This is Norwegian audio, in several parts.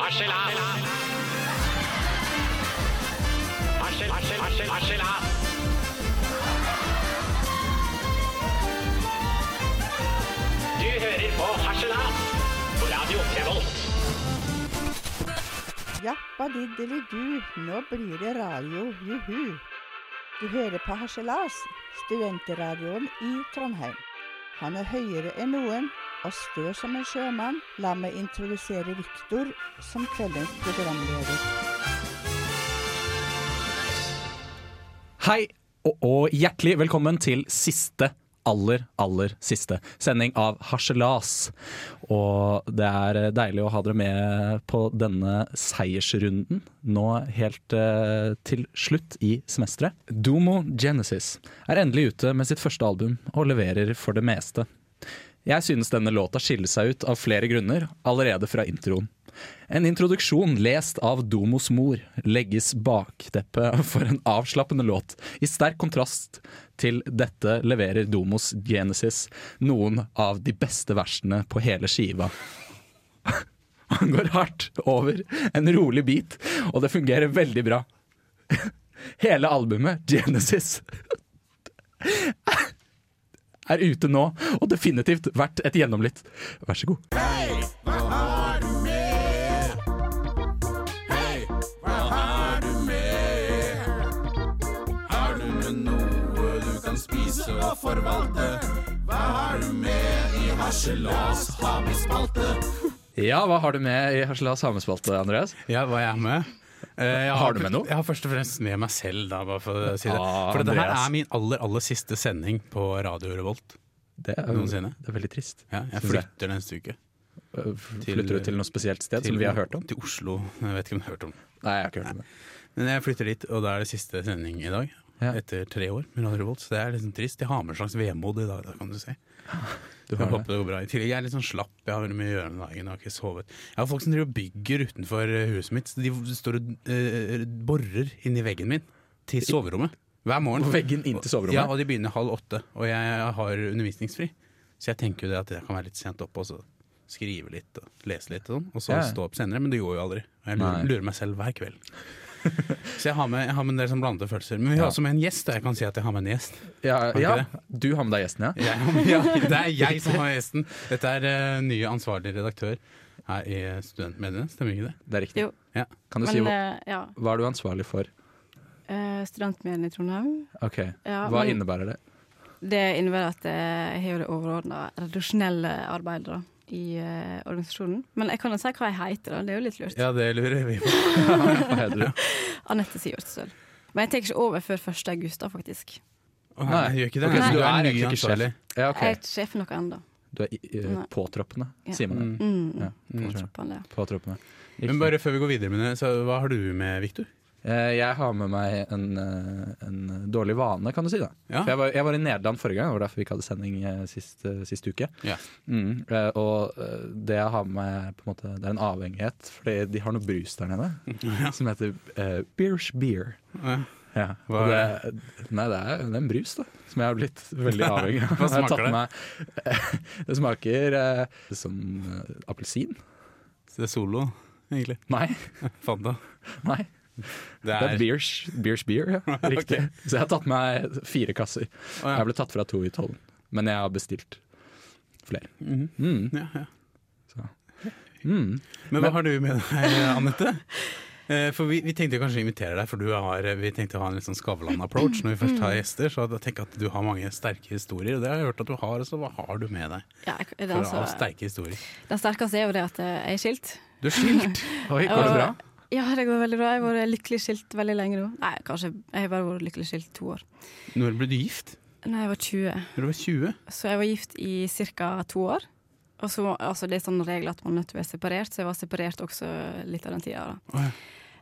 Harselas. Harsel, harsel, harsel, harselas. Du hører på Harselas på nå blir det radio, juhu. Du hører på Harselas, studentradioen i Trondheim. Han er høyere enn noen og stø som en sjømann. La meg introdusere Viktor som kveldens programleder. Hei og, og hjertelig velkommen til siste, aller, aller siste sending av Harselas. Og det er deilig å ha dere med på denne seiersrunden nå helt uh, til slutt i semesteret. Domo Genesis er endelig ute med sitt første album og leverer for det meste. Jeg synes denne låta skiller seg ut av flere grunner allerede fra introen. En introduksjon lest av Domos mor legges bakteppet for en avslappende låt. I sterk kontrast til dette leverer Domos Genesis noen av de beste versene på hele skiva. Han går hardt over en rolig bit, og det fungerer veldig bra. Hele albumet, Genesis, er ute nå, og definitivt verdt et gjennomlytt. Vær så god. Har du med noe du kan spise og forvalte? Hva har du med i harselas har? Ja, hva har du med i Harselas Hamespalte, Andreas? Ja, hva er jeg med? Eh, jeg Har du med noe? Jeg har først og fremst med meg selv, da, bare for å si det. Ah, for dette her er min aller, aller siste sending på Radio Revolt. Det er, Noensinne. det er veldig trist. Ja, jeg flytter neste uke. Flytter du til noe spesielt sted som vi har hørt om? Til Oslo. Jeg vet ikke om du har hørt om det. Nei, jeg har ikke hørt om det. Men jeg flytter dit, og da er det siste sending i dag. Ja. Etter tre år med Radio Revolt. Så det er liksom trist. Jeg har med en slags vemod i dag, da, kan du si. Du har håper det. går bra. I tillegg jeg er litt sånn slapp. Jeg har veldig mye å gjøre om dagen. Jeg har ikke sovet. Jeg har folk som driver og bygger utenfor eh, huset mitt. De står og uh, borer inni veggen min til soverommet. Hver morgen. På veggen inn til soverommet? Ja, og de begynner halv åtte. Og jeg har undervisningsfri. Så jeg tenker jo det at jeg kan være litt sent oppe og så skrive litt og lese litt og sånn. Og så Ja. stå opp senere. Men det går jo aldri. Jeg lurer, lurer meg selv hver kveld. så jeg har, med, jeg har med en del sånn blandede følelser. Men vi har Ja. også med en gjest. Jeg kan si at jeg har med en gjest. Ja, ja, du har med deg gjesten, ja? Jeg, ja, det er jeg som har gjesten. Dette er uh, nye ansvarlig redaktør her i Studentmediene, stemmer ikke det? Det er riktig. Jo. Ja. Kan du Men si hva, eh, ja, hva er du ansvarlig for? uh, studentmediene i Trondheim. Ok, Ja, Hva men innebærer det? Det innebærer at jeg har det overordna redaksjonelle arbeidet da, i uh, organisasjonen. Men jeg kan jo si hva jeg heter, da. Det er jo litt lurt. Ja, det lurer vi på. Hva heter du? Anette Sivertsen. Men jeg tar ikke over før 1. august, da, faktisk. Å, nei, jeg gjør ikke det. Okay, så Nei. du er ny ansvarlig. Ja, okay. Jeg er ikke sjef for noe ennå. Du er uh, påtroppende, Ja. sier man det? Mm. Mm. Ja, påtroppende. Påtroppende. Men bare før vi går videre med det, så hva har du med, Viktor? Eh, Jeg har med meg en, eh, en dårlig vane, kan du si. da Ja. Jeg, var, jeg var i Nederland forrige gang, det var derfor vi ikke hadde sending eh, sist, sist uke. Ja. Mm, og det jeg har med meg, på en måte, det er en avhengighet, Fordi de har noe brus der nede Ja. som heter uh, Beers Beer. Ja. Det, nei, det er, det er en brus da som jeg har blitt veldig avhengig av. Hva smaker det? Meg, det smaker uh, som uh, appelsin. Så det er solo, egentlig. Nei, Fanta. nei. Det Det er er Beers, beers Beer, ja. Riktig. Så jeg har tatt meg fire kasser. Oh, ja. Jeg ble tatt fra to i tolv, men jeg har bestilt flere. Mhm. Mm. Ja, ja. Mm. Men hva har du med deg, Anette? Eh, For vi, vi tenkte kanskje å invitere deg, for du har, vi tenkte å ha en litt sånn Skavlan-approach når vi først har gjester. Så jeg tenker at du har mange sterke historier, og det har jeg hørt at du har. Så hva har du med deg Ja, det, for, altså, ha sterke historier? den sterkeste er jo det at jeg er skilt. Du er skilt! Oi, går det bra? Ja, det går veldig bra. Jeg har vært lykkelig skilt veldig lenge nå. Nei, kanskje. Jeg har bare vært lykkelig skilt to år. Når ble du gift? Når jeg var 20. Når du var 20? Så jeg var gift i ca. to år. Og så, altså Det er sånn regel at man er nødt til å være separert, så jeg var separert også litt av den tida. Oh, ja.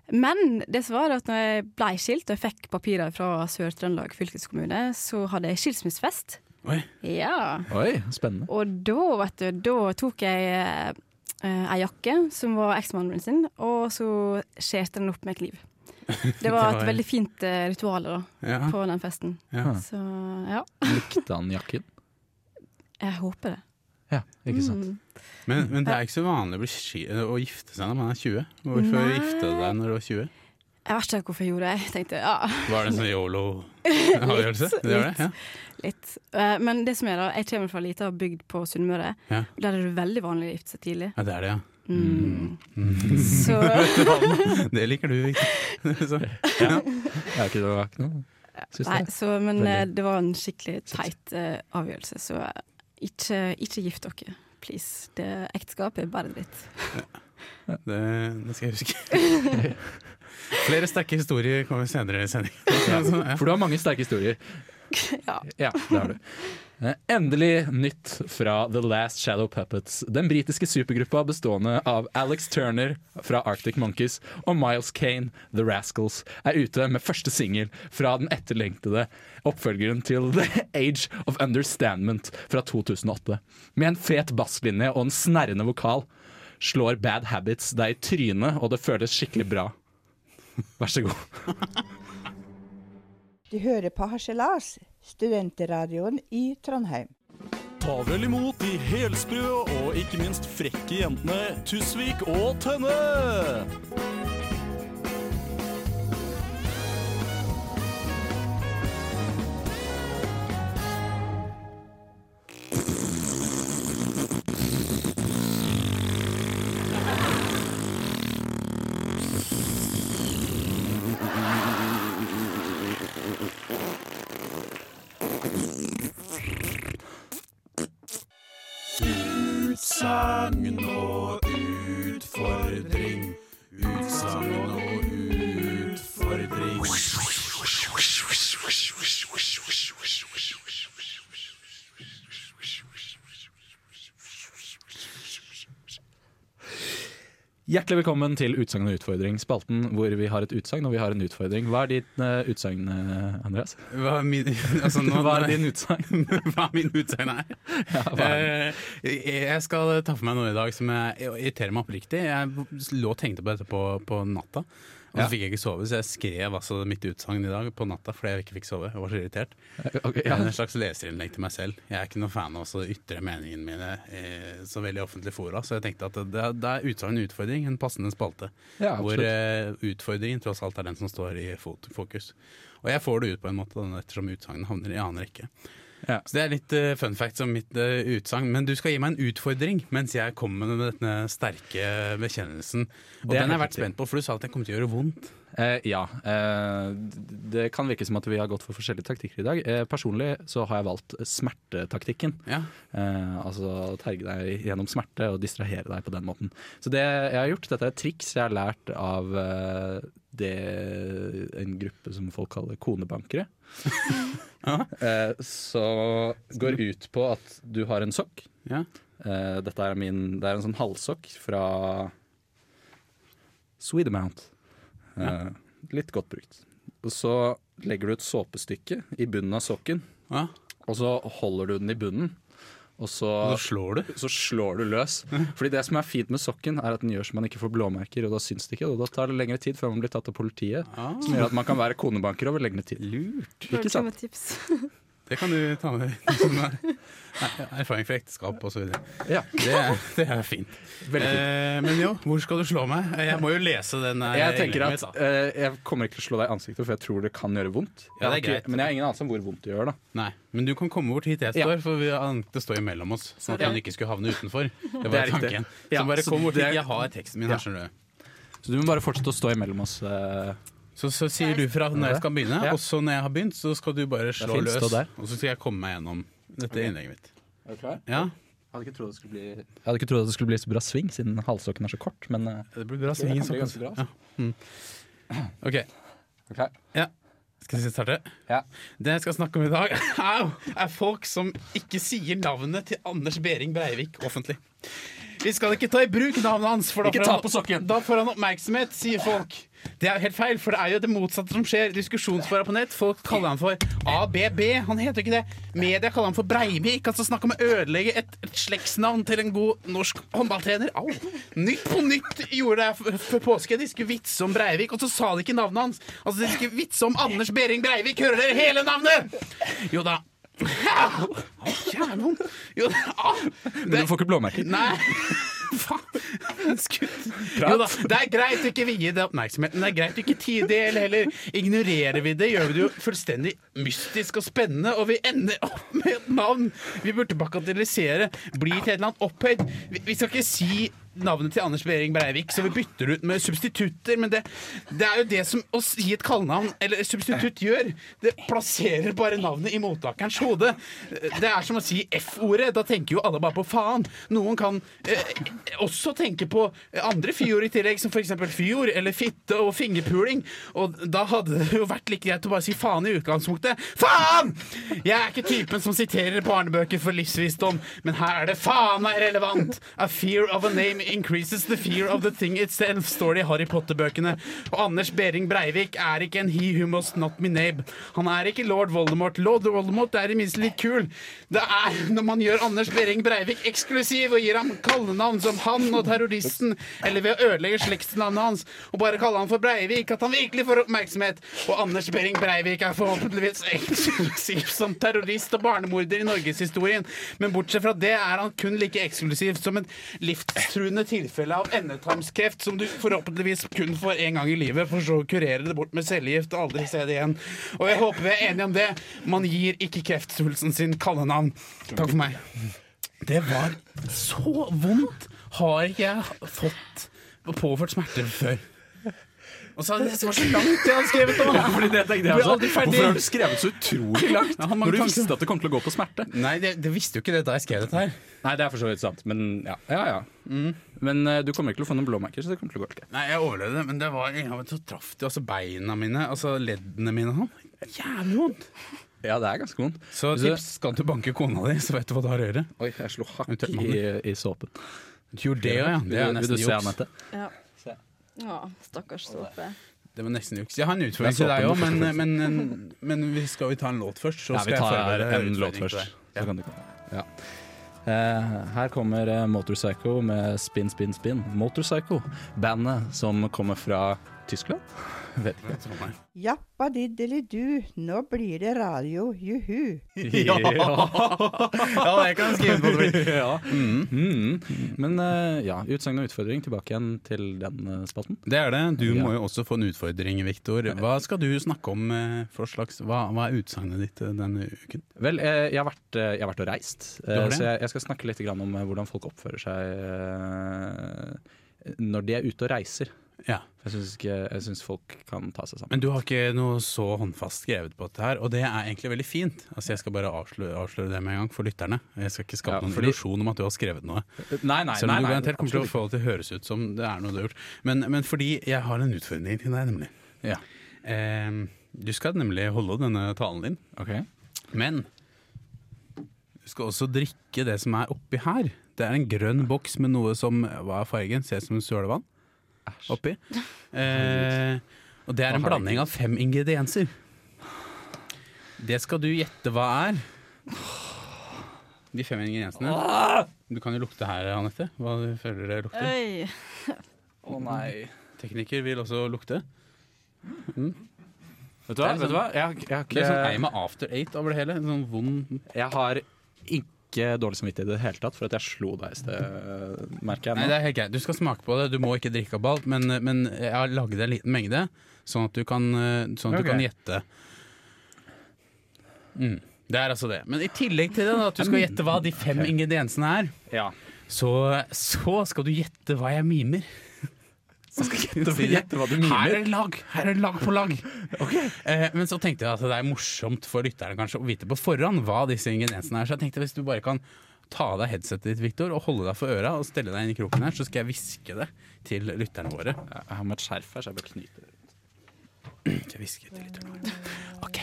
Men det som var at når jeg ble skilt og jeg fikk papirer fra Sør-Trøndelag fylkeskommune, så hadde jeg skilsmissefest. Oi. Ja. Oi, spennende. Og da, vet du, da tok jeg eh, ei jakke som var eksmannen min sin, og så skjærte den opp med kniv. Det var et veldig fint eh, ritual da, Ja. på den festen. Ja. Så ja, Likte han jakken? jeg håper det. Ja, ikke sant. Mm. Men, men det er ikke så vanlig å, bli å gifte seg når man er 20. Hvorfor Nei. gifte du deg når du var 20? Jeg vet ikke hvorfor jeg gjorde det. Jeg tenkte ja, Var det en sånn yolo-avgjørelse? Det var det? Ja. Litt. Eh, Men det som er da, jeg kommer fra lita bygd på Sunnmøre. Ja. Der er det veldig vanlig å gifte seg tidlig. ja, det er det, ja. Mm. Så Det liker du, ikke Så, Ja, ikke, det ikke noe Nei, så, men Veldig. eh, det var en skikkelig teit uh, avgjørelse, så ikke, ikke gift dere. Please. Det ekteskapet er bare dritt. det, det skal jeg huske. Flere sterke historier kommer senere i sendingen. Ja. For du har mange sterke historier. Ja. Ja, det har du. Eh, Endelig nytt fra The Last Shadow Puppets. Den britiske supergruppa bestående av Alex Turner fra Arctic Monkeys og Miles Kane, The Rascals, er ute med første singel fra den etterlengtede oppfølgeren til The Age of Understandment fra 2008. Med en fet basslinje og en snerrende vokal slår Bad Habits deg i trynet, og det føles skikkelig bra. Vær så god. Du hører på Harselas, studentradioen i Trondheim. Ta vel imot de helsprø og ikke minst frekke jentene Tusvik og Tønne. Hjertelig velkommen til Utsagn og utfordring, spalten hvor vi har et utsagn og vi har en utfordring. Hva er ditt uh, utsagn, eh, Andreas? Hva er min, altså, nå, Hva er din utsagn? hva min utsagn her? Ja, er? Eh, jeg skal ta for meg noe i dag som jeg, irriterer meg oppriktig. Jeg lå og tenkte på dette på, på natta, og så Ja. fikk jeg ikke sove. Så jeg skrev altså mitt utsagn i dag på natta fordi jeg ikke fikk sove. Jeg var så irritert. Okay, ja. en slags leserinnlegg til meg selv. Jeg er ikke noen fan av å ytre meningene mine eh, så veldig offentlig fora, så jeg tenkte at det, det er utsagn og utfordring, en passende spalte. Ja, hvor eh, utfordringen tross alt er den som står i fokus. Og jeg får det ut på en måte ettersom utsagnet havner i annen rekke. Ja. Så det er litt uh, fun fact som mitt uh, utsagn. Men du skal gi meg en utfordring mens jeg kommer med denne sterke bekjennelsen. Og den har jeg vært spent på, for du sa at jeg kommer til å gjøre vondt. Eh, ja. Eh, det kan virke som at vi har gått for forskjellige taktikker i dag. Eh, personlig så har jeg valgt smertetaktikken. Ja. Eh, altså terge deg gjennom smerte og distrahere deg på den måten. Så det jeg har gjort, dette er et triks jeg har lært av det en gruppe som folk kaller konebankere. eh, så går ut på at du har en sokk. Ja. Eh, dette er min, det er en sånn halssokk fra Sweetamount. Eh, litt godt brukt. Og så legger du et såpestykke i bunnen av sokken, Ja. og så holder du den i bunnen. Og så, Og slår du. så slår du løs. Fordi det som er fint med sokken, er at den gjør så man ikke får blåmerker, og da syns det ikke. Og da tar det lengre tid før man blir tatt av politiet. Ah. Som gjør at man kan være konebanker over lengre tid. Lurt. Ikke sant? Det kan du ta med deg som er- erfaring fra ekteskap osv. Ja, Det, det er fint. fint. Eh, men jo, hvor skal du slå meg? Jeg må jo lese den. Jeg tenker at mitt, eh, jeg kommer ikke til å slå deg i ansiktet, for jeg tror det kan gjøre vondt. Ja, det er greit. Men jeg har ingen anelse om hvor vondt det gjør. da Nei, men du kan komme bort hit jeg Ja. står, for vi det står imellom oss. Sånn at Ja. han ikke skulle havne utenfor. Det var det tanken. Ja, så bare kom bort hit. Jeg har teksten min her, skjønner du. Så du må bare fortsette å stå imellom oss. eh. Så, så sier du fra når jeg skal begynne, Ja. og så når jeg har begynt, så skal du bare slå løs. Og så skal jeg komme meg gjennom dette innlegget mitt. Er du klar? Ja, Jeg hadde ikke trodd det skulle bli Jeg hadde ikke trodd at det skulle bli så bra sving, siden halssokken er så kort. Men eh, det blir bra sving. bli bra. Ja. Mm. OK, er du skal vi starte? Ja. Det jeg skal snakke om i dag, er folk som ikke sier navnet til Anders Behring Breivik offentlig. Vi skal ikke ta i bruk navnet hans, for da får han- på sokken. Da får han oppmerksomhet, sier folk. Det er jo helt feil, for det er jo det motsatte som skjer. Diskusjonsfora på nett. Folk kaller han for ABB. Han heter jo ikke det. Media kaller han for Breivik. Altså snakk om å ødelegge et, et slektsnavn til en god norsk håndballtrener. Au! Nytt på nytt gjorde det før påske. De skulle vitse om Breivik, og så sa de ikke navnet hans. Altså De skulle vitse om Anders Behring Breivik. Hører dere hele navnet? Jo da. Jævlig vondt! Jo, ah, Men du får ikke blåmerker. Nei, faen. Skutt. Jo da, det er greit å ikke vie det oppmerksomheten. Det er greit å ikke tie det, eller heller ignorerer vi det, gjør vi det jo fullstendig mystisk og spennende, og vi ender opp med et navn vi burde bagatellisere, bli til et eller annet opphøyd. Vi, vi skal ikke si navnet til Anders Behring Breivik, så vi bytter ut med substitutter. Men det, det er jo det som å gi et kallenavn, eller substitutt, gjør. Det plasserer bare navnet i mottakerens hode. Det er som å si F-ordet. Da tenker jo alle bare på faen. Noen kan eh, også tenke på andre fyord i tillegg, som f.eks. fyord eller fitte og fingerpuling. Og da hadde det jo vært like greit å bare si faen i utgangspunktet. Faen! Jeg er ikke typen som siterer barnebøker for livsvisdom, men her er det faen meg relevant. A fear of a name increases the fear of the thing itself, står det i Harry Potter-bøkene. Og Anders Behring Breivik er ikke en he who must not be named. Han er ikke lord Voldemort. Lord Voldemort er imidlertid litt kul. Det er når man gjør Anders Behring Breivik eksklusiv og gir ham kallenavn som han og terroristen, eller ved å ødelegge slektsnavnet hans og bare kalle han for Breivik, at han virkelig får oppmerksomhet. Og Anders Behring Breivik er forhåpentligvis eksklusiv som terrorist og barnemorder i norgeshistorien, men bortsett fra det er han kun like eksklusiv som en livstruende tilfelle av endetarmskreft som du forhåpentligvis kun får én gang i livet, for så å kurere det bort med cellegift og aldri se det igjen. Og jeg håper vi er enige om det. Man gir ikke kreftsvulsten sin kallenavn. Takk for meg. Det var så vondt! Har ikke jeg fått påført smerter før? Og så det var så langt det han skrevet om! Fordi det tenkte jeg også. Hvorfor har du skrevet så utrolig langt? ja, Når du visste at det kom til å gå på smerte. Nei, det, det visste jo ikke det da jeg skrev dette her. Nei, det er for så vidt sant, men ja. ja, ja. Men uh, du kommer ikke til å få noen blåmerker, så det kommer til å gå til. Nei, jeg overlevde, men det var, ja, så traff det altså beina mine, altså leddene mine og sånn. Jævlig vondt. Ja, det er ganske vondt. Så tips, skal du banke kona di, så vet du hva du har å gjøre. Oi, jeg slo hakk i, i såpen. Du gjorde det, ja. Det er nesten juks. Ja. Ja stakkars såpe. Det var nesten juks. Jeg har en utfordring til deg òg, men, men, men, men vi skal vi ta en låt først? Så Ja, vi tar en låt først. deg. Så kan du komme. Ja. Eh, her kommer eh, Motorpsycho med Spin Spin Spin. Motorpsycho, bandet som kommer fra Tyskland? Vet ikke. Jappa-diddeli-du, nå blir det radio, juhu. Ja, jeg kan skrive på det. ja. Mm. Men uh, ja, utsagn og utfordring tilbake igjen til den eh, spalten. Det er det. Du Ja. må jo også få en utfordring, Viktor. Hva skal du snakke om eh, for slags Hva, hva er utsagnet ditt denne uken? Vel, jeg, har vært, jeg har vært og reist, så jeg, jeg skal snakke litt grann om hvordan folk oppfører seg når de er ute og reiser. Ja. Jeg syns ikke- jeg syns folk kan ta seg sammen. Men du har ikke noe så håndfast skrevet på dette her, og det er egentlig veldig fint. Altså Jeg skal bare avsløre, avsløre det med en gang for lytterne. Jeg skal ikke skape Ja, noen fordi- illusjon om at du har skrevet noe. Nei, nei, Selv om nei, du garantert kommer til å få det til å høres ut som det er noe du har gjort. Men, men fordi jeg har en utfordring til deg, nemlig. Ja. Eh, du skal nemlig holde denne talen din, Ok. men du skal også drikke det som er oppi her. Det er en grønn boks med noe som Hva er fargen? Ser ut som sølevann oppi. Eh, og det er en blanding av fem ingredienser. Det skal du gjette hva er. De fem ingrediensene. Du kan jo lukte her, Anette. Hva du føler det lukter. Å Å nei. Tekniker vil også lukte. Vet du hva? Vet du hva? Jeg, jeg, har Det er sånn ikke, eim av after eight over det hele. En sånn vond jeg har ikke dårlig samvittighet i det hele tatt for at jeg slo deg i sted, merker jeg Nei, det er helt greit. Du skal smake på det. Du må ikke drikke opp alt, men, men jeg har laget en liten mengde, sånn at du kan, sånn at okay. du kan gjette. Mm. Det er altså det. Men i tillegg til det, da, at du skal gjette hva de fem ingrediensene er, Ja. så, så skal du gjette hva jeg mimer. Gjette, gjette hva du Her er det lag! Her er det lag på lag. Eh, men så tenkte jeg at det er morsomt for lytterne kanskje å vite på forhånd hva disse ingrediensene er. Så jeg tenkte hvis du bare kan ta av deg headsetet ditt, Victor, og holde deg for øra og stelle deg inn i kroken her, så skal jeg hviske det til lytterne våre. Jeg har med et skjerf her, så jeg bare knyter det. Skal jeg hviske til lytterne våre. OK.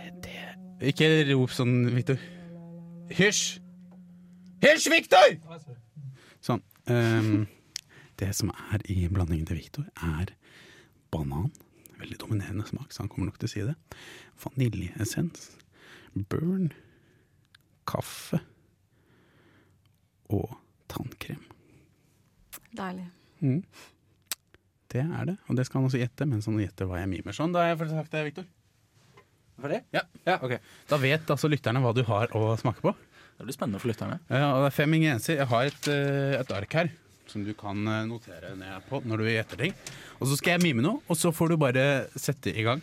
Eh, det Ikke rop sånn, Victor. Hysj! Hysj, Victor! Sånn. ehm, det som er i blandingen til Victor, er banan. Veldig dominerende smak, så han kommer nok til å si det. Vaniljeessens. Burn. Kaffe. Og tannkrem. Deilig. Det er det, og det skal han også gjette mens han gjetter hva jeg mimer. Sånn, da har jeg fått sagt det, Victor. Ferdig? Ja. ja. Ok. Da vet altså lytterne hva du har å smake på. Det blir spennende for lytterne. Ja, og det er fem ingredienser. Jeg har et, eh, et ark her som du kan eh, notere ned på når du gjetter ting. Og så skal jeg mime noe, og så får du bare sette i gang.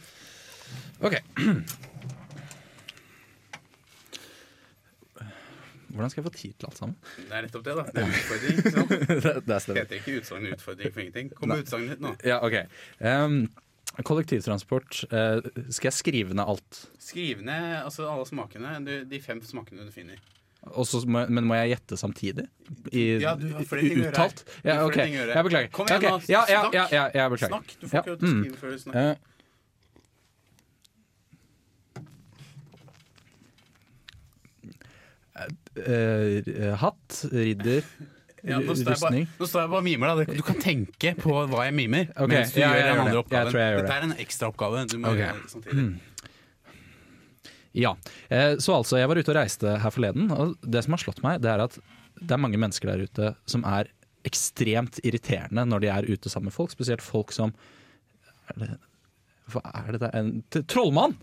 Ok. Hvordan skal jeg få tid til alt sammen? Det er nettopp det, da. Det er utfordring. ikke sant? det, det Det heter ikke utsagn utfordring for ingenting. Kom med utsagnet ditt nå. Ja, ok. Um, kollektivtransport. Uh, skal jeg skrive ned alt? Skrive ned altså, alle smakene. Du, de fem smakene du finner. Og så må, men må jeg gjette samtidig? I, Ja, du har flere ting å gjøre Ja, okay. Jeg beklager. Kom igjen okay. Ja, ja, snakk. ja, ja, jeg beklager. Snakk! Du får ikke lov til å Ja, mm. skrive før du snakker. Eh, hatt, ridder, rustning. nå står jeg bare og mimer. Da. Du kan tenke på hva jeg mimer Okay. mens du gjør den andre oppgaven. Dette er en ekstraoppgave du må okay. gjøre samtidig. Ja. Eh, Så altså, jeg var ute og reiste her forleden, og det som har slått meg, det er at det er mange mennesker der ute som er ekstremt irriterende når de er ute sammen med folk, spesielt folk som Er det, hva er det der? En trollmann!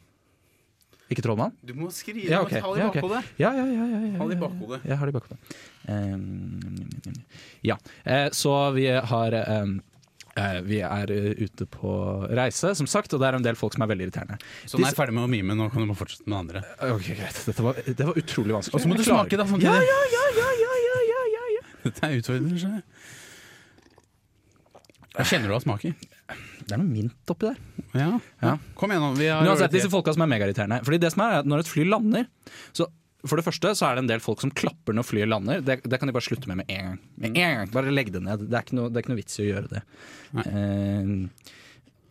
Ikke trollmann? Du må skrive Ja, okay. ha det i bakhodet. Ja, ja, ja. ja, Ha det i bakhodet. Jeg har det i bakhodet. Ja. Eh, så vi har Eh, vi er eh, ute på reise, som sagt, og det er en del folk som er veldig irriterende. Så den er ferdig med å mime, nå kan du må fortsette med andre. Eh, ok, greit. Dette var, det var utrolig vanskelig. Og så må du smake, da. Sånn Samtidig. Ja, ja, ja, ja, ja, ja, ja, ja. Dette er utfordrende. Jeg kjenner du hva smaker? Det er noe mint oppi der. Ja, ja. Kom igjen nå. Vi har Men uansett, disse folka som er megairriterende. Fordi det som er, er at når et fly lander, så for det første så er det en del folk som klapper når flyet lander. Det, det kan de bare slutte med med en gang. Med en gang. Bare legg det ned. Det er ikke noe, det er ikke noe vits i å gjøre det. Eh,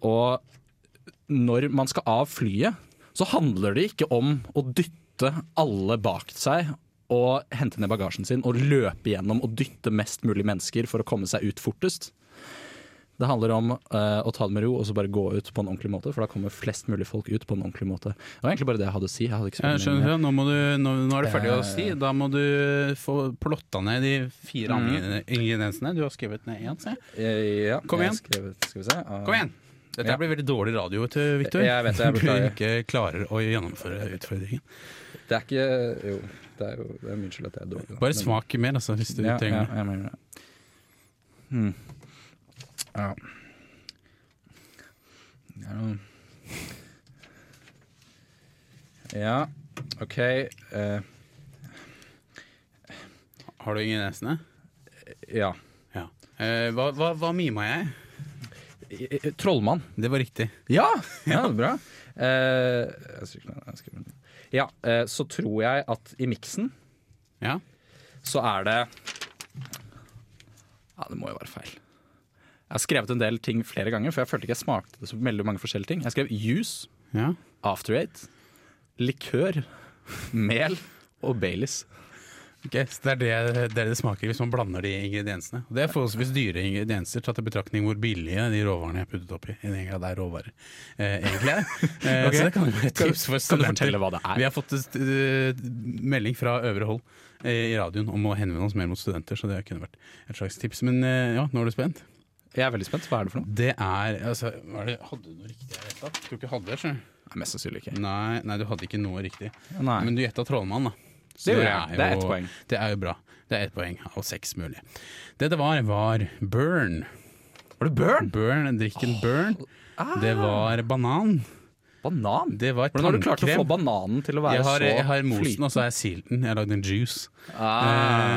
og når man skal av flyet, så handler det ikke om å dytte alle bak seg og hente ned bagasjen sin og løpe gjennom og dytte mest mulig mennesker for å komme seg ut fortest. Det handler om uh, å ta det med ro og så bare gå ut på en ordentlig måte, for da kommer flest mulig folk ut på en ordentlig måte. Det var egentlig bare det jeg hadde å si. Jeg skjønner, ja, nå, du, nå, nå er det ferdig å Eh. si. Da må du få plotta ned de fire Mm. ingrediensene. Du har skrevet ned én, se. Eh, ja, Kom igjen. Skrevet. Ah, Kom igjen! Dette Ja. blir veldig dårlig radio, vet du, Victor. Jeg vet det, jeg Du ikke klarer å gjennomføre utfordringen. Det er ikke Jo, det er jo skyld at jeg er dårlig. da. Bare smak mer, altså, hvis du ja, trenger ja, jeg mener det. Hmm. Ja. Det er noe Ja, OK. eh, Har du ingen nesene? ja. Ja. Eh, hva, hva, hva mima jeg? I- i- Trollmann. Det var riktig. Ja, ja bra. Eh, jeg skriver ned. ja, eh, så tror jeg at i miksen Ja. så er det Ja, det må jo være feil. Jeg har skrevet en del ting flere ganger, for jeg følte ikke jeg smakte det så veldig mange forskjellige ting. Jeg skrev juice, ja. after eight, likør, mel og Baileys. Ok, så det er det, det er det smaker hvis man blander de ingrediensene. Og det er forholdsvis dyre ingredienser, tatt i betraktning hvor billige de råvarene jeg puttet oppi. I den grad det er råvarer, eh, egentlig er. Eh, okay. Så det kan jo være et tips for kan du fortelle hva det er? Vi har fått et, eh, melding fra øvre hold eh, i radioen om å henvende oss mer mot studenter, så det kunne vært et slags tips. Men uh, ja, nå er du spent? Jeg er veldig spent. Hva er det for noe? Det er altså, hva er det, Hadde du noe riktig her? Retta? Tror ikke jeg hadde det. Nei, mest sannsynlig ikke. Nei, nei, du hadde ikke noe riktig. Nei. Men du gjetta trollmann, da. Så Det det, er jo, Det er ett poeng. Det er jo bra. Det er ett poeng av seks mulig. Det det var, var burn. Var det burn? Burn, Drikken burn. Ah, Det var banan. banan. Det var Hvordan har du klart å få bananen til å være Jeg har, så jeg har mosen, flyten. og så har jeg silt den. Jeg har lagd en juice. Ah.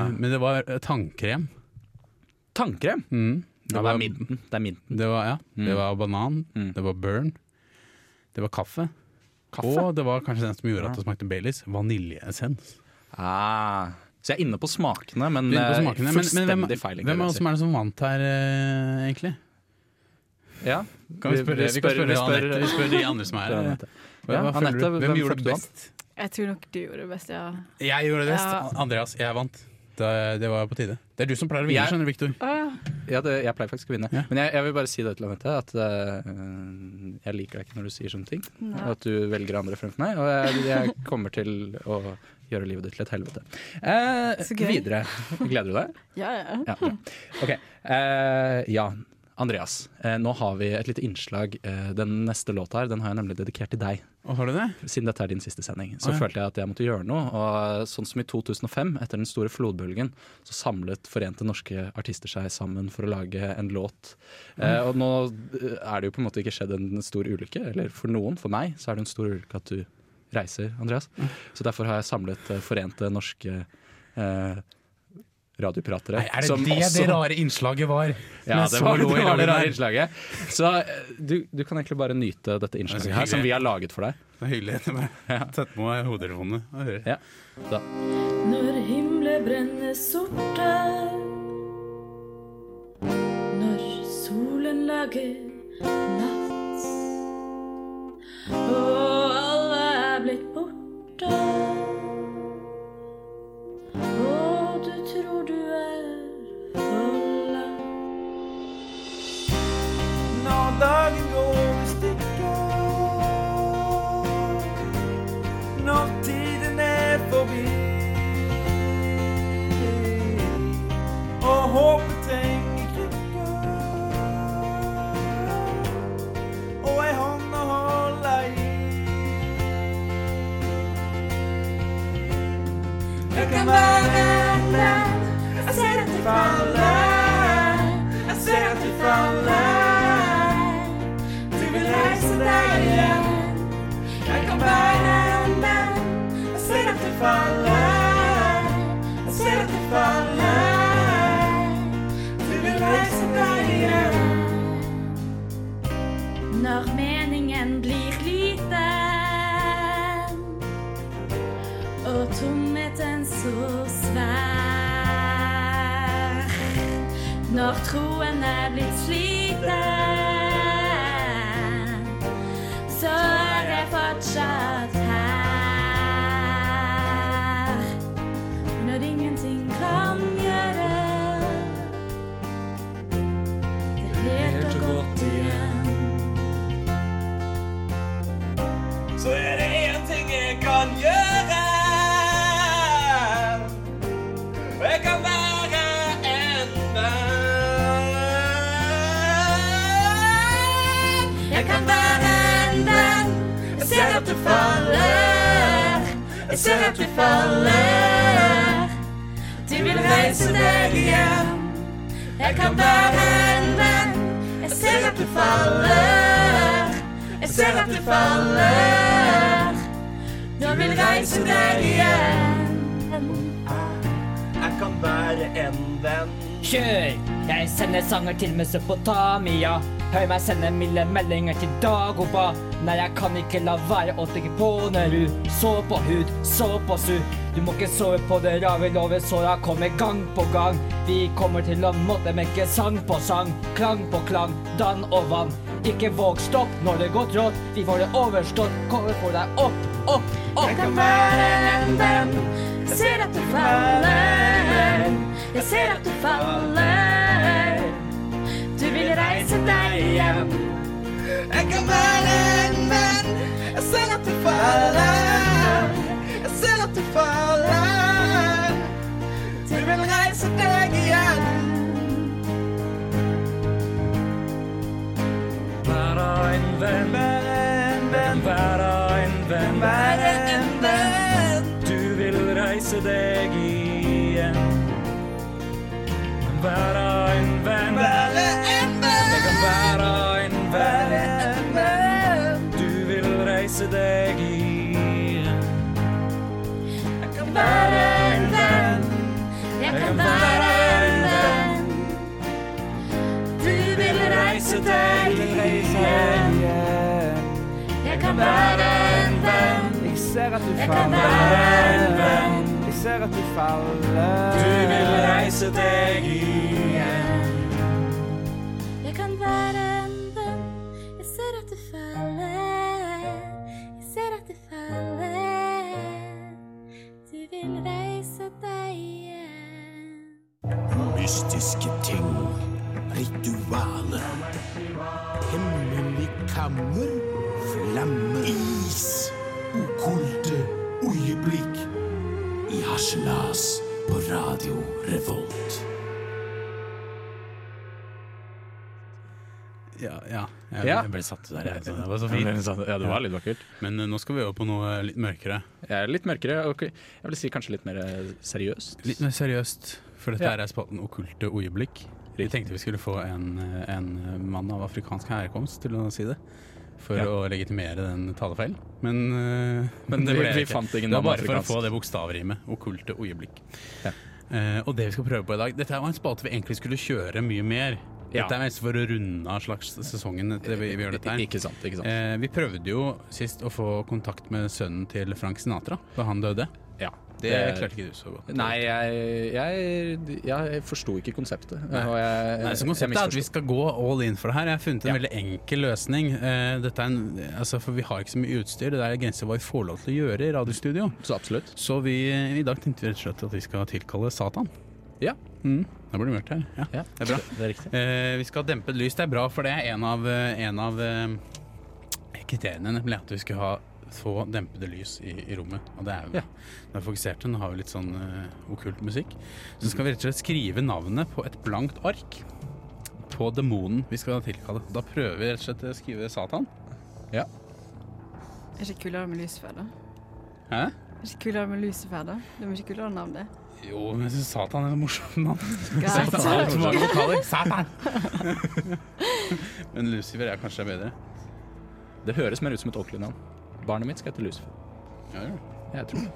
Eh, men det var eh, tannkrem. Tannkrem? Mm. Det, Ja, det var, er minten. Det er minten. det var, ja, det Mm. var banan. Mm. Det var burn. Det var kaffe. Kaffe? Og det var kanskje den som gjorde at det smakte Baileys. Vaniljeessens. Ah. Så jeg er inne på smakene, men, på eh, smakene, men- men fullstendig hvem, feil. hvem er, som er det som vant her, eh, egentlig? Ja. Kan vi spørre, vi kan spørre, spør, Vi spør de andre som er her. Anette. Hva, hva føler Anette, du? Hvem hvem gjorde det best? Jeg tror nok du gjorde det best, ja. Jeg gjorde det best. Ja. Andreas, jeg vant. Det, det var på tide. Det er du som pleier å vinne, Jeg- skjønner Victor. Uh, ja. Ja, det, jeg pleier faktisk å vinne. Ja. Men jeg, jeg vil bare si det til Anette, at uh, jeg liker deg ikke når du sier sånne ting. Nei. Og at du velger andre fremfor meg. Og jeg, jeg kommer til å gjøre livet ditt til et helvete. Uh, Så gøy. videre. Gleder du deg? Ja, ja. Ja, ja. Ok. Eh, ja. Andreas, eh, nå har vi et lite innslag. Eh, den neste låta her den har jeg nemlig dedikert til deg. Og har du det? Siden dette er din siste sending, så oh, ja. følte jeg at jeg måtte gjøre noe. Og sånn som i 2005, etter den store flodbølgen, så samlet forente norske artister seg sammen for å lage en låt. Eh, og nå eh, er det jo på en måte ikke skjedd en stor ulykke, eller for noen, for meg, så er det en stor ulykke at du reiser, Andreas. Så derfor har jeg samlet eh, forente norske eh, radiopratere. Nei, er det som det også- det rare innslaget var? Ja, det var, det i var det rare innslaget. Så eh, du, du kan egentlig bare nyte dette innslaget her, som vi har laget for deg. Det er hyggelig. Bare Sett på meg hodetelefonene. Ja. Da. Når himmelen brenner sorte Når solen lager natt Og alle er blitt borte tomheten så svær. Når troen er blitt sliten, så Jeg ser at du faller. Du vil reise deg igjen. Jeg kan være en venn Jeg ser at du faller. Jeg ser at du faller. Du vil reise deg igjen. Jeg kan være en venn. Kjør! Jeg sender sanger til Mesopotamia. Hør meg sende milde meldinger til Dagoba. Nei, jeg kan ikke la være å tenke på når du så på hud, så på su. Du må ikke sove på det rave lovet, såra kommer gang på gang. Vi kommer til å måtte mekke sang på sang, klang på klang, dann og vann. Ikke våg stopp når det går trått, vi får det overstått. Kommer for deg opp, opp, opp. Jeg kan være en venn Jeg ser at du faller Jeg ser at du faller Du vil reise deg hjem Jeg kan være en venn. Jeg ser at du faller. Jeg ser at du faller. Du vil reise deg igjen. Være en venn, Være en venn. Være en venn. Du vil reise deg igjen. Være en venn. Være en Jeg kan være en venn. Reise deg igjen. Jeg kan Være en venn. Jeg kan være en venn. Du vil reise deg igjen. Jeg kan være en venn. Jeg ser at du faller. Jeg ser at du faller. Du vil reise deg igjen. Mystiske ting, ritualer. Hemmelig kammer, flammer. Is, okkulte øyeblikk. I harselas på Radio Revolt. Ja, ja. Jeg, Ja. jeg ble satt der. Jeg, det var så fint. Ja, det var litt vakkert. Men uh, nå skal vi over på noe litt mørkere. Er litt mørkere, og jeg vil si kanskje litt mer eh, seriøst. Litt mer seriøst, for dette Ja. er spalten Okkulte øyeblikk. Vi tenkte vi skulle få en, en mann av afrikansk herkomst til å si det. For Ja. å legitimere den talefeilen. Men, eh, men det Vi- ble vi ikke. fant ingen det var bare bare for å få det bokstavrimet. Okkulte øyeblikk. Ja. Uh, og det vi skal prøve på i dag Dette var en spalte vi egentlig skulle kjøre mye mer. Ja. Dette er mest for å runde av slags sesongen. etter vi, vi gjør dette her. Ikke sant. ikke sant Eh, vi prøvde jo sist å få kontakt med sønnen til Frank Sinatra da han døde. Ja. Det klarte ikke du så godt. Nei, jeg, jeg, jeg forsto ikke konseptet. Nei. Jeg, Nei, så Konseptet er at vi skal gå all in for det her. Jeg har funnet en Ja. veldig enkel løsning. Eh, dette er en, altså, for Vi har ikke så mye utstyr. Det er grenser hva vi får lov til å gjøre i radiostudio. Så absolutt. Så vi, i dag tenkte vi rett og slett at vi skal tilkalle Satan. Ja. Mm. Da blir det mørkt her. Ja, Ja, Det er bra. Det er. Eh, vi skal dempe dempet lys. Det er bra, for det er en av, eh, en av eh, kriteriene, nemlig at vi skulle ha få dempede lys i, i rommet. Og det er jo Ja. det er fokusert. Nå har vi litt sånn uh, okkult musikk. Så skal vi rett og slett skrive navnet på et blankt ark på demonen vi skal tilkalle. Da prøver vi rett og slett å skrive Satan. Ja. Er det ikke kulere med Lucifer, da? Hæ? Er det ikke kulere med Lucifer, da? Det er mye kulere navn, det. Jo, men jeg syns Satan er et morsomt navn. Satan har så mange vokaler. Satan! men Lucifer er kanskje bedre. Det høres mer ut som et ordentlig navn. Barnet mitt skal hete Lucifer. Ja, ja. Jeg tror det.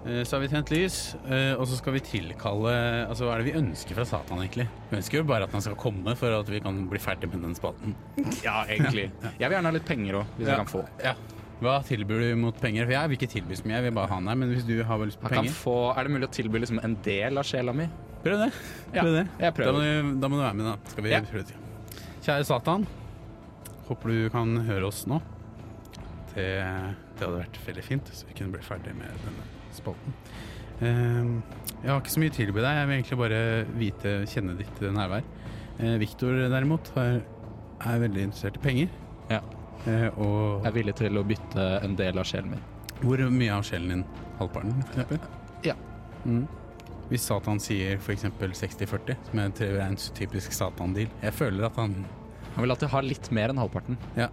Eh, Så har vi tent lys, eh, og så skal vi tilkalle Altså, Hva er det vi ønsker fra Satan, egentlig? Vi ønsker jo bare at han skal komme for at vi kan bli ferdig med den spalten. Ja, egentlig. Jeg vil gjerne ha litt penger òg, hvis Ja. jeg kan få. Ja. Hva tilbyr du mot penger? For jeg vil ikke tilby så mye, jeg vil bare ha han her. Men hvis du har lyst på Jeg kan penger, få, er det mulig å tilby liksom en del av sjela mi? prøv det. Ja, Prøv det. jeg prøver. Da, må du, da må du være med, da. Skal vi Ja. prøve det. Kjære Satan. Håper du kan høre oss nå. Det, det hadde vært veldig fint, så vi kunne bli ferdig med denne spalten. Ehm, jeg har ikke så mye å tilby deg. Jeg vil egentlig bare vite, kjenne ditt nærvær. Uh, Viktor derimot har, er veldig interessert i penger. Ja. Eh, og Jeg er villig til å bytte en del av sjelen min. hvor mye av sjelen din? Halvparten, for eksempel? Ja. Mm. Hvis Satan sier f.eks. 60-40, som er en typisk Satan-deal Jeg føler at han Han vil alltid ha litt mer enn halvparten. Ja.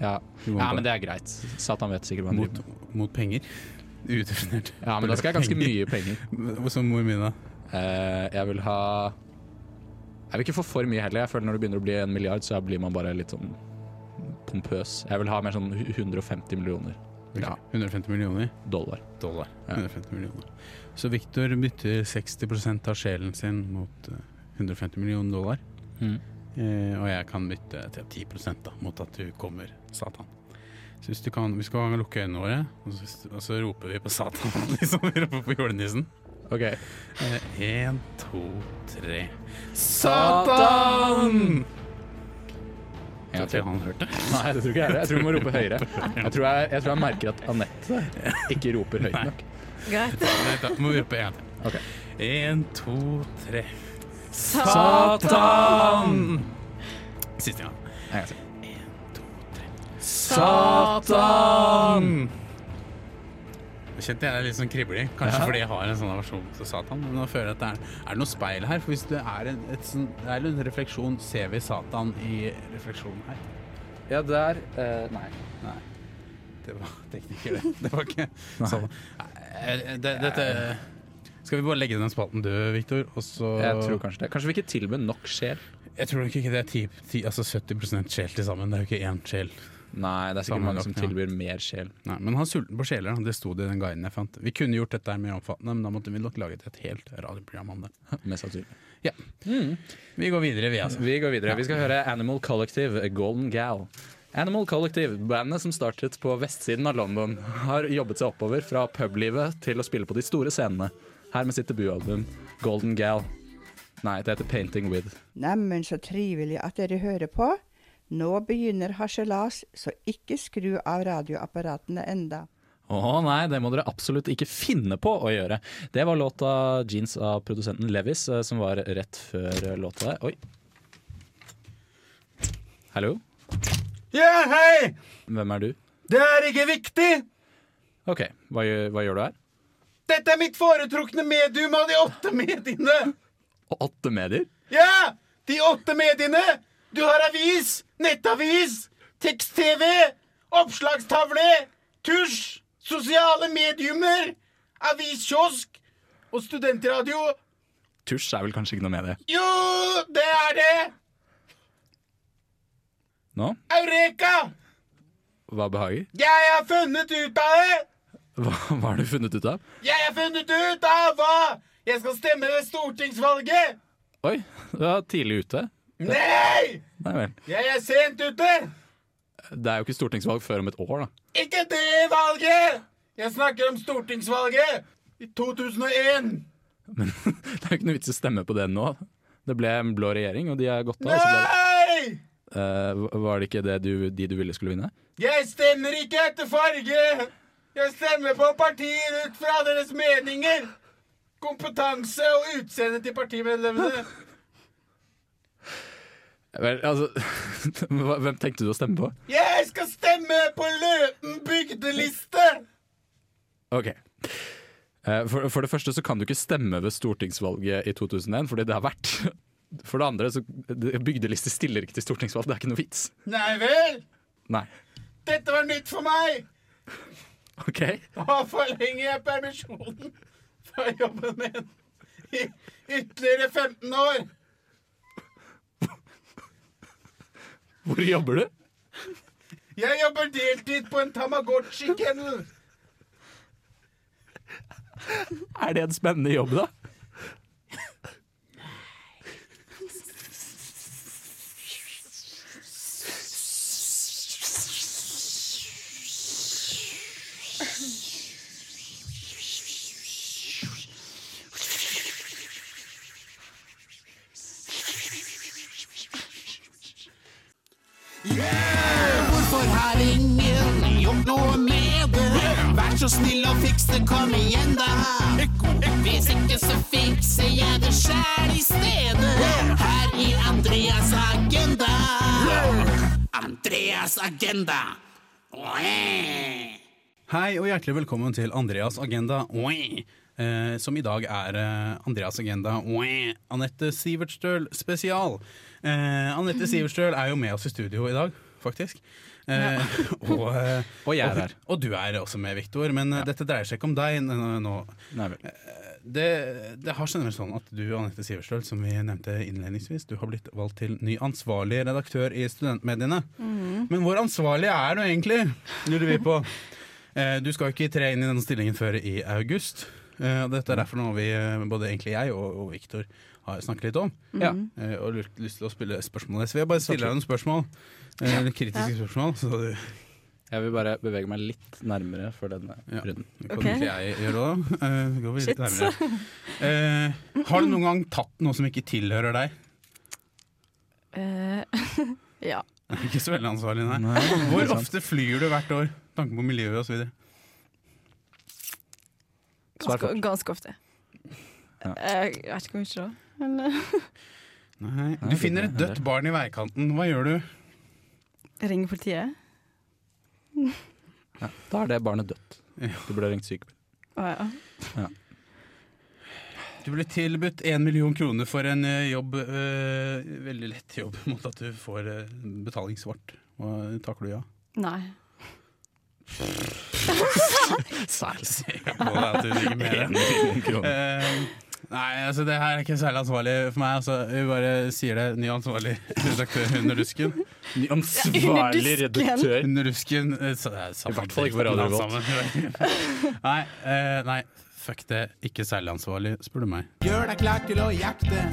Ja, ja men det er greit. Satan vet sikkert hva han mot, driver med. mot penger. Udefinert. Ja, men da skal jeg ganske mye penger. Som hvor mye da? Eh, jeg vil ha Jeg vil ikke få for mye heller. Jeg føler Når det begynner å bli en milliard, så blir man bare litt sånn pompøs. Jeg vil ha mer sånn 150 millioner Ja. 150 millioner dollar. dollar. Ja. 150 millioner. Så Victor bytter 60% av sjelen sin mot eh, 150 millioner dollar. Mm. Eh, og jeg kan bytte til 10 da, mot at du kommer, Satan. Så hvis du kan, vi skal lukke øynene våre, og så, og så roper vi på Satan. liksom vi roper på julenissen. OK. Én, to, tre Satan! Jeg Tror ikke han hørte. Nei, det tror ikke jeg. Jeg tror vi må rope høyere. Jeg tror jeg, jeg tror jeg merker at Anette ikke roper høyt nok. Greit. Da må vi rope en gang til. Ok. Én, to, tre. Satan! Siste gang. En gang til. Satan! Jeg kjente jeg er litt sånn kribling, kanskje Ja. fordi jeg har en sånn aversjon til Satan. Men nå føler jeg at det er, er det noe speil her. For hvis det er en, et sånn, det er en refleksjon, ser vi Satan i refleksjonen her? Ja, der eh, Nei. Nei. Det var tekniker, det. Det var ikke sånn. Eh, Det, dette Skal vi bare legge den spalten død, Viktor? Jeg tror kanskje det. Kanskje vi ikke tilbød nok sjel? Jeg tror nok ikke det er 10, 10, altså 70 sjel til sammen. Det er jo ikke én sjel. Nei, det er sikkert mange som tilbyr ja. mer sjel. Nei, men han er sulten på sjeler, det sto det i den guiden jeg fant. Vi kunne gjort dette mer omfattende, men da måtte vi nok laget et helt radioprogram om det. Mest sannsynlig. Vi går videre, vi altså. Vi går videre. Vi skal høre Animal Collective, Golden Gal. Animal Collective, bandet som startet på vestsiden av London, har jobbet seg oppover fra publivet til å spille på de store scenene. Her med sitt debutalbum Golden Gal. Nei, det heter Painting With. Neimen, så trivelig at dere hører på. Nå begynner harselas, så ikke skru av radioapparatene enda. Å nei, det må dere absolutt ikke finne på å gjøre. Det var låta 'Jeans' av produsenten Levis, eh, som var rett før låta der. Oi. Hallo? Ja, hei! Hvem er du? Det er ikke viktig! OK, hva, hva gjør du her? Dette er mitt foretrukne medium av de åtte mediene! Åtte medier? Ja! De åtte mediene! Du har avis, nettavis, tekst-TV, oppslagstavle, tusj, sosiale mediumer, aviskiosk og studentradio. Tusj er vel kanskje ikke noe med det. Jo, det er det! Nå? Eureka! Hva behager? Jeg har funnet ut av det! Hva, hva har du funnet ut av? Jeg har funnet ut av hva jeg skal stemme ved stortingsvalget! Oi, du er tidlig ute. Nei! Nei vel. Jeg er sent ute! Det er jo ikke stortingsvalg før om et år, da. Ikke det valget! Jeg snakker om stortingsvalget i 2001. Men det er jo ikke noe vits i å stemme på det nå. Det ble en blå regjering, og de er gått av. det- Nei! Eh, var det ikke det du, de du ville skulle vinne? Jeg stemmer ikke etter farge! Jeg stemmer på partier ut fra deres meninger! Kompetanse og utseende til partimedlemmene. Vel, altså Hvem tenkte du å stemme på? Jeg skal stemme på Løten bygdeliste! Ok. Eh, For, for det første så kan du ikke stemme ved stortingsvalget i 2001, fordi det har vært. For det andre, så bygdeliste stiller ikke til stortingsvalg. Det er ikke noe vits. Nei vel? Nei. Dette var nytt for meg! OK. Da forlenger jeg permisjonen fra jobben min i ytterligere 15 år. Hvor jobber du? Jeg jobber deltid på en Tamagotchi-kennel. Er det en spennende jobb, da? Så snill og fiks det, kom igjen da. Hvis ikke så fikser jeg det sjæl i stedet. Her i Andreas Agenda. Andreas Agenda. Hei og hjertelig velkommen til Andreas Agenda. Eh, som i dag er eh, Andreas Agenda Anette Sivertstøl spesial. Eh, Anette Sivertstøl er jo med oss i studio i dag, faktisk. Eh, og, eh, Og jeg er her. Og du er også med, Viktor. Men ja. dette dreier seg ikke om deg nå. Nei vel. Det, det har generelt sånn at du, Anette Sivertstøl, som vi nevnte innledningsvis, du har blitt valgt til ny ansvarlig redaktør i studentmediene. Men hvor ansvarlig er du egentlig, lurer vi på. Eh, Du skal ikke tre inn i denne stillingen før i august. Eh, Dette er derfor noe vi, eh, både egentlig jeg og, og Viktor har snakket litt om. Ja. Eh, Og lurt, lyst til å spille spørsmålet. Så vil jeg bare stille deg noen spørsmål. Eh, kritiske spørsmål. Så du, Jeg vil bare bevege meg litt nærmere for denne Ja. runden. det kan Ok. jeg gjøre da? Uh, går vi litt Shit. nærmere. Uh, har du noen gang tatt noe som ikke tilhører deg? Uh, ja. Ikke så veldig ansvarlig, nei. Nei, Hvor ofte flyr du hvert år? Tanke på miljøet osv. Ganske, ganske ofte. Ja. Jeg vet ikke hvor mye, da. Men eh, Nei. Du finner et dødt barn i veikanten. Hva gjør du? ringer politiet. Ja, da er det barnet dødt. Du burde ringt sykebil. Å ja. Du blir tilbudt én million kroner for en eh, jobb, øh, veldig lett jobb, mot at du får eh, betaling svart. Hva takker du ja? Nei. Særlig. På deg at du ringer mer enn En million kroner. Nei, altså det her er ikke særlig ansvarlig for meg. Altså, vi bare sier det. Ny ansvarlig redaktør under dusken. Ny ansvarlig redaktør. Under dusken eh, så det er samme I hvert fall ikke på Radio sammen. nei, eh, nei, fuck det. Ikke særlig ansvarlig, spør du meg. Gjør deg klar til å jakte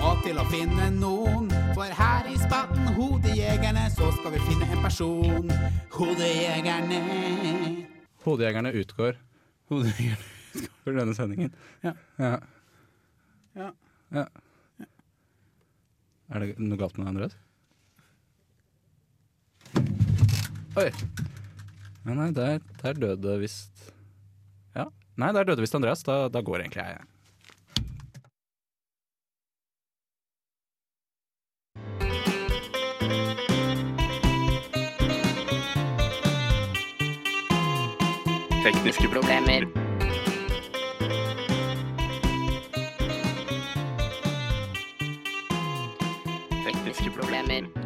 og til å finne noen. For her i spatten Hodejegerne så skal vi finne en person. Hodejegerne. Hodejegerne utgår Hodejegerne. for denne sendingen. Ja. Ja. Ja. Ja. Er det noe galt med den, Andreas? Oi. Nei, nei, der, der døde visst Ja. Nei, der døde visst Andreas. Da, da går egentlig jeg. Tekniske problemer. Tekniske problemer.